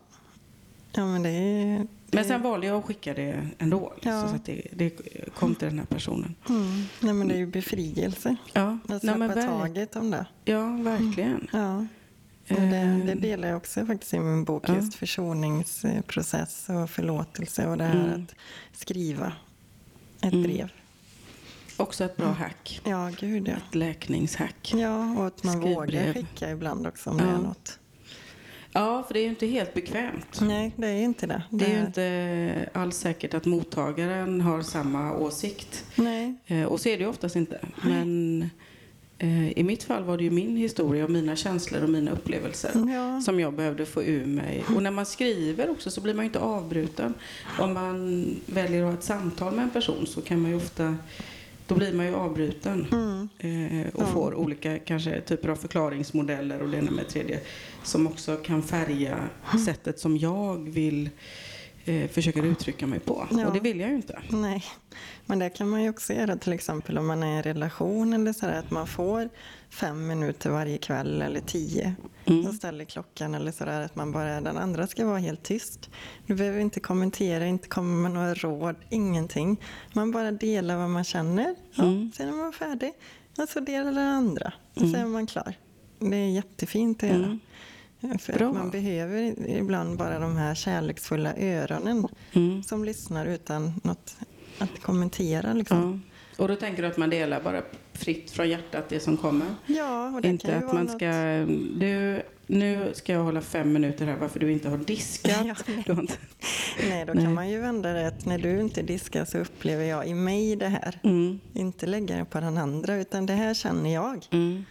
ja, men det är... Det, Men sen valde jag att skicka det ändå. Liksom, Ja. Så att det, det kom till den här personen. mm. nej, men det är ju befrielse Ja, att nej, släppa men ver- taget om det. ja verkligen. Ja, Och det, det Eh, delar jag också faktiskt i min bok, Ja. just försoningsprocess och förlåtelse och det här Mm. att skriva ett Mm. brev. Också ett bra hack. Ja, gud ja. Ett läkningshack. Ja, och att man vågar Skrivbrev. skicka ibland också om det Ja. är något. Ja, för det är ju inte helt bekvämt. Nej, det är inte det. Det är ju inte alls säkert att mottagaren har samma åsikt. Nej, Eh, Och så är det ju oftast inte. Men eh, i mitt fall var det ju min historia och mina känslor och mina upplevelser ja. som jag behövde få ur mig. Och när man skriver också så blir man ju inte avbruten. Om man väljer att ha ett samtal med en person så kan man ju ofta, då blir man ju avbruten. Mm. Eh, och Ja. får olika kanske typer av förklaringsmodeller och det ena med tredje som också kan färga sättet som jag vill eh, försöka uttrycka mig på. Ja. Och det vill jag ju inte. Nej, men det kan man ju också göra till exempel om man är i en relation eller sådär att man får fem minuter varje kväll eller tio Mm. och ställer klockan eller sådär att man bara, den andra ska vara helt tyst. Du behöver inte kommentera, inte komma med några råd, ingenting. Man bara delar vad man känner. Ja, Mm. Sen är man färdig och så delar den andra och Mm. så är man klar. Det är jättefint att göra. Mm. För Bra. man behöver ibland bara de här kärleksfulla öronen Mm. som lyssnar utan något att kommentera. Liksom. Och då tänker du att man delar bara fritt från hjärtat det som kommer? Ja, och det Inte kan ju att man något... ska, du, nu ska jag hålla fem minuter här varför du inte har diskat. Ja, nej. Du har inte... Nej, då Nej. kan man ju vända det att när du inte diskar så upplever jag i mig det här. Mm. Inte lägga det på den andra, utan det här känner jag. Mm.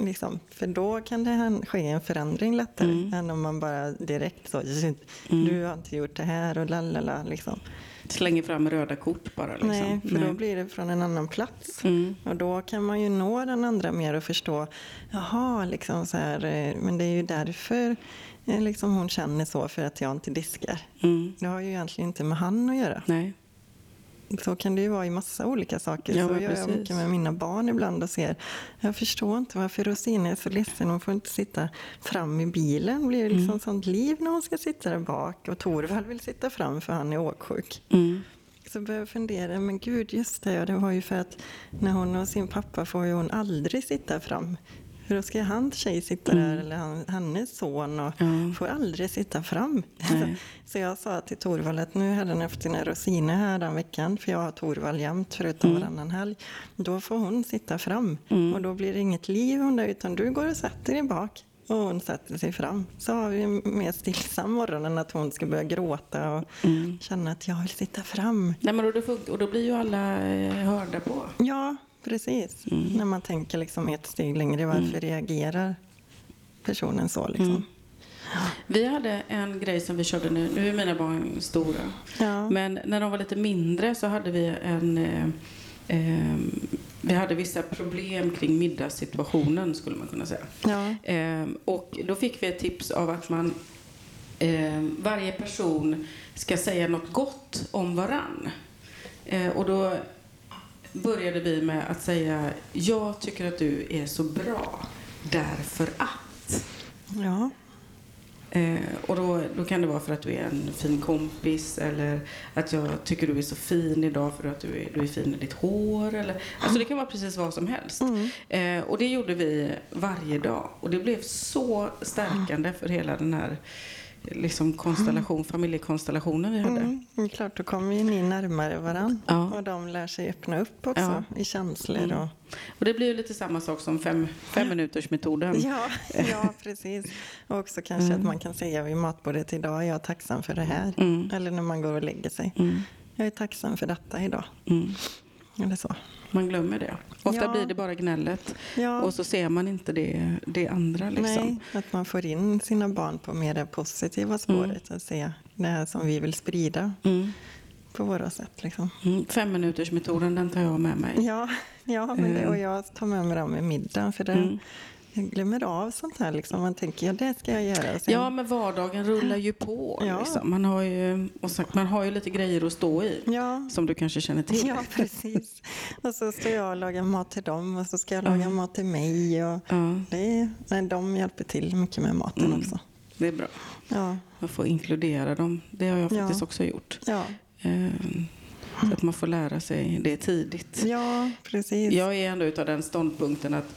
Liksom. För då kan det ske en förändring lättare Mm. än om man bara direkt så, Mm. du har inte gjort det här och lalala. Liksom. Slänger fram röda kort bara. Liksom. Nej, för då blir det från en annan plats. Mm. Och då kan man ju nå den andra mer och förstå, jaha, liksom så här, eh, men det är ju därför eh, liksom hon känner så, för att jag inte diskar. Mm. Det har ju egentligen inte med han att göra. Nej. Så kan det ju vara i massa olika saker. Ja, så gör jag precis. mycket med mina barn ibland och ser, jag förstår inte varför Rosina är så ledsen, hon får inte sitta fram i bilen. Det blir Mm. liksom sånt liv när hon ska sitta där bak och Torvald vill sitta fram för han är åksjuk. Mm. Så började jag fundera, men gud just det, ja, det var ju för att när hon och sin pappa får ju hon aldrig sitta fram. För då ska hans tjej sitta där, eller han, hennes son, och Mm. Får aldrig sitta fram. Nej. Så jag sa till Torvald att nu hade han haft sina rosiner här den veckan, för jag har Torvald jämt förutom varannan helg. Då får hon sitta fram Mm. och då blir det inget liv hon där, utan du går och sätter dig bak. Och hon sätter sig fram. Så har vi mer stillsam morgon än att hon ska börja gråta och Mm. känna att jag vill sitta fram. Nej, men och, då och då blir ju alla eh, hörda på. Ja, precis. Mm. När man tänker liksom ett steg längre, varför reagerar personen så? Liksom? Mm. Vi hade en grej som vi körde nu. Nu är mina barn stora. Ja. Men när de var lite mindre så hade vi en... Eh, eh, vi hade vissa problem kring middagssituationen skulle man kunna säga. Ja. Eh, och då fick vi ett tips av att man eh, varje person ska säga något gott om varann. Eh, och då började vi med att säga jag tycker att du är så bra därför att. ja. Eh, och då, då kan det vara för att du är en fin kompis eller att jag tycker du är så fin idag för att du är, du är fin i ditt hår. Eller, alltså det kan vara precis vad som helst. Mm. Eh, och det gjorde vi varje dag. Och det blev så stärkande för hela den här liksom, konstellation, familjekonstellationen vi hade. Mm. Klart, då kommer ju ni närmare varann. Ja. Och de lär sig öppna upp också Ja. i känslor. Mm. Och... Och det blir ju lite samma sak som fem, fem minuters metoden. Ja, ja, precis. Och också kanske att man kan säga vid matbordet idag, jag är tacksam för det här. Mm. Eller när man går och lägger sig. Mm. Jag är tacksam för detta idag. Mm. Eller så. Man glömmer det. Ofta Ja. blir det bara gnället Ja. och så ser man inte det, det andra. Liksom. Nej, att man får in sina barn på mer det positiva spåret. Att se det här som vi vill sprida Mm. på våra sätt. Liksom. Mm. Fem minuters metoden den tar jag med mig. Ja, ja men det, Mm. och jag tar med mig dem med middagen. För det, Mm. Jag glömmer av sånt här. Liksom. Man tänker, ja det ska jag göra. Sen, Ja, men vardagen rullar ju på. Ja. Liksom. Man, har ju, och sagt, man har ju lite grejer att stå i. ja, Som du kanske känner till. ja, precis. Och så står jag och lagar mat till dem och så ska jag laga Ja. mat till mig. Och det, nej, de hjälper till mycket med maten Mm. också. det är bra. Ja, Man får inkludera dem. Det har jag Ja. faktiskt också gjort. ja, Ehm, Så att man får lära sig det tidigt. ja precis. Jag är ändå utav den ståndpunkten att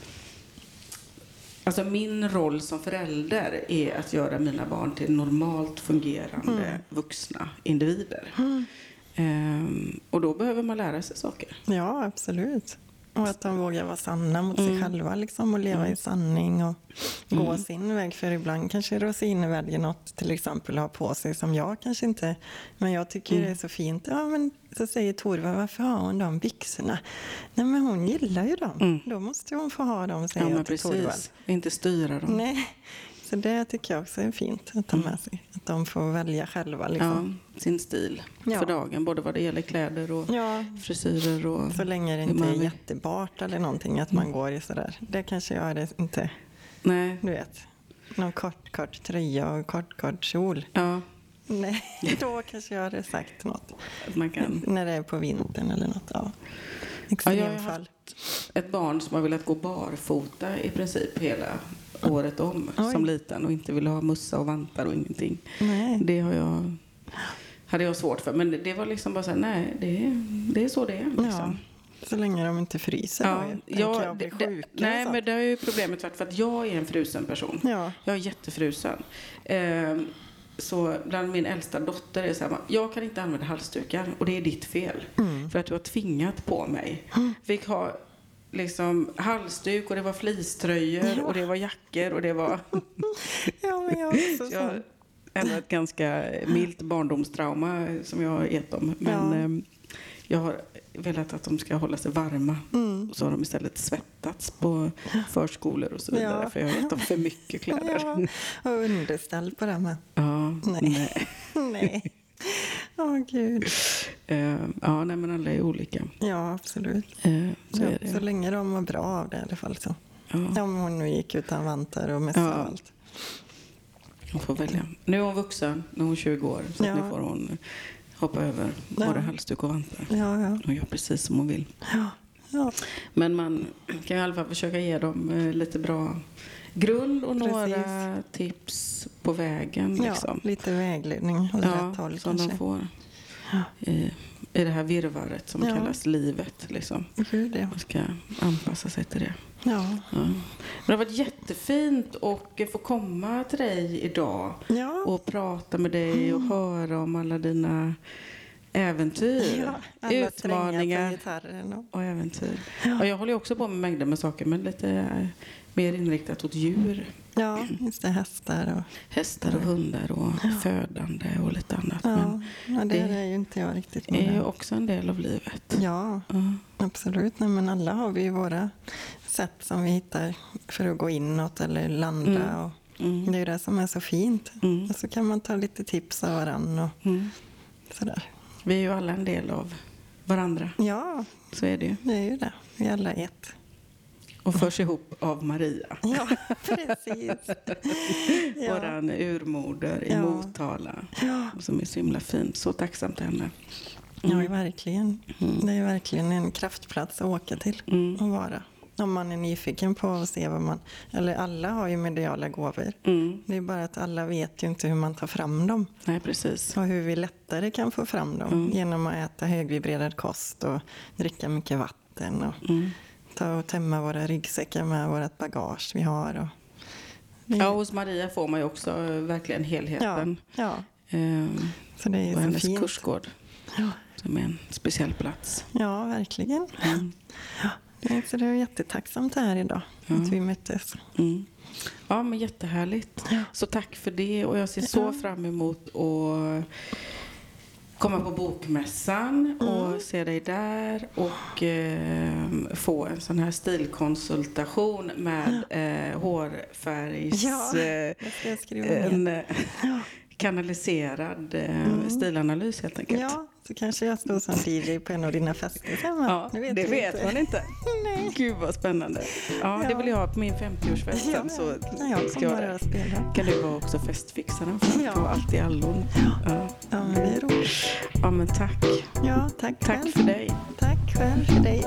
Alltså min roll som förälder är att göra mina barn till normalt fungerande Mm. vuxna individer. Ehm, och då behöver man lära sig saker. Ja, absolut. Och att de vågar vara sanna mot sig Mm. själva liksom, och leva i sanning och gå sin väg. För ibland kanske Rosine väljer något till exempel ha på sig som jag kanske inte... Men jag tycker Mm. det är så fint. Ja, men så säger Torva, varför har hon de byxorna? Nej, men hon gillar ju dem. Mm. Då måste hon få ha dem, säger Ja, jag till Torvald. precis. Inte styra dem. Nej, så det tycker jag också är fint att ta med sig. Att de får välja själva. Mm. Ja, Liksom. sin stil Ja. för dagen, både vad det gäller kläder och Ja. frisyrer och... Så länge det inte är jättebart eller någonting, att man går i sådär. Det kanske jag det inte, Nej, du vet. Någon kort, kort tröja och kort, kort kjol. ja, Nej, då kanske jag hade sagt något. man kan... När det är på vintern eller något. Ja. Ja, Extremfall. haft ett barn som har velat gå barfota i princip hela året om Oj. som liten och inte ville ha mussa och vantar och ingenting. Nej. Det har jag, hade jag svårt för. Men det, var liksom bara så här, nej, det, är- det är så det är. Ja, Liksom. så länge de inte fryser Ja, då, ja, jag det- sjuka och nej, men det är ju problemet varit för att jag är en frusen person. Ja, Jag är jättefrusen. Ehm, så bland min äldsta dotter är det så här, jag kan inte använda halsdukar och det är ditt fel. Mm. För att du har tvingat på mig. Fick ha liksom halsduk och det var fleecetröjor och det var jackor och det var... ja men jag också Så jag ändå ett ganska milt barndomstrauma som jag har gett dem. Men Ja. Jag har velat att de ska hålla sig varma. Mm. Och så har de istället svettats på förskolor och så vidare. Ja. För jag har gett dem för mycket kläder. Ja, och underställ på det med. Ja, Nej. nej. Åh gud. Eh, ja, nej, men alla är olika. Ja, absolut. Eh, så Ja, så länge de mår bra av det i alla fall. Så. Ja, Om hon nu gick utan vantar och mössa Ja. och allt. hon får välja. Nu är hon vuxen, nu är hon 20 år. Så Ja. nu får hon hoppa över Ja. både halsduk och vantar. Ja, ja. Hon gör precis som hon vill. ja. ja. Men man kan i alla fall försöka ge dem eh, lite bra grund och några Precis. tips på vägen. Liksom. ja lite vägledning åt Ja, rätt håll som de kanske. får Ja. i, i det här virvaret som Ja. kallas livet. Liksom. Man ska anpassa sig till det. Ja. Ja. Det har varit jättefint att få komma till dig idag Ja. och prata med dig och höra om alla dina äventyr, ja. Alla utmaningar. Och... och äventyr. Och jag håller också på med mängder med saker men lite eh, mer inriktat åt djur. Ja, just det. Hästar och... Hästar och hundar och födande och lite annat. Ja, Men ja, det det är ju inte jag riktigt det är ju med. också en del av livet. Ja, Ja. absolut. Nej, men alla har vi ju våra sätt som vi hittar för att gå inåt eller landa. Mm. Och Mm. det är ju det som är så fint. Mm. Och så kan man ta lite tips av varann och Mm. sådär. Vi är ju alla en del av varandra. Ja, Så är det ju. det är ju det. Vi är alla ett. Och förs ihop av Maria. Ja, precis. Ja. Våran urmoder i Ja. Motala. Ja. Som är så himla fin. Så tacksam till henne. ja, verkligen. Mm. Det är verkligen en kraftplats att åka till Mm. och vara. Om man är nyfiken på att se vad man... Eller alla har ju mediala gåvor. Mm. Det är bara att alla vet ju inte hur man tar fram dem. Nej, precis. Och hur vi lättare kan få fram dem. Mm. Genom att äta högvibrerad kost och dricka mycket vatten. Och Mm. ta och tömma våra ryggsäckar med vårt bagage vi har. Och... Är- Ja, hos Maria får man ju också eh, verkligen ja, helheten. ja, Ehm, så det är på så hennes fint. kursgård. Ja. Som är en speciell plats. ja, verkligen. Mm. Nej, Så det är jättetacksamt här idag Ja. att vi möttes. Mm. Ja, men jättehärligt. Ja. Så tack för det. Och jag ser så Ja. fram emot att komma på bokmässan och Mm. se dig där och eh, få en sån här stilkonsultation med eh, hårfärgs... Ja, Det ska jag skriva ner. en eh, kanaliserad eh, stilanalys helt enkelt. Mm. Ja, så kanske jag står som DJ på en av dina fester sen. Ja, det vi vet inte. man inte. Nej. Gud vad spännande. Ja, det Ja. vill jag ha på min 50-årsfest Ja, sen. Så jag ska jag det. spela. kan du vara också festfixaren för Ja. på allt i allon. Ja. Ja, men det är roligt. ja, men tack. Ja, tack, Tack själv. för dig. Tack själv för dig.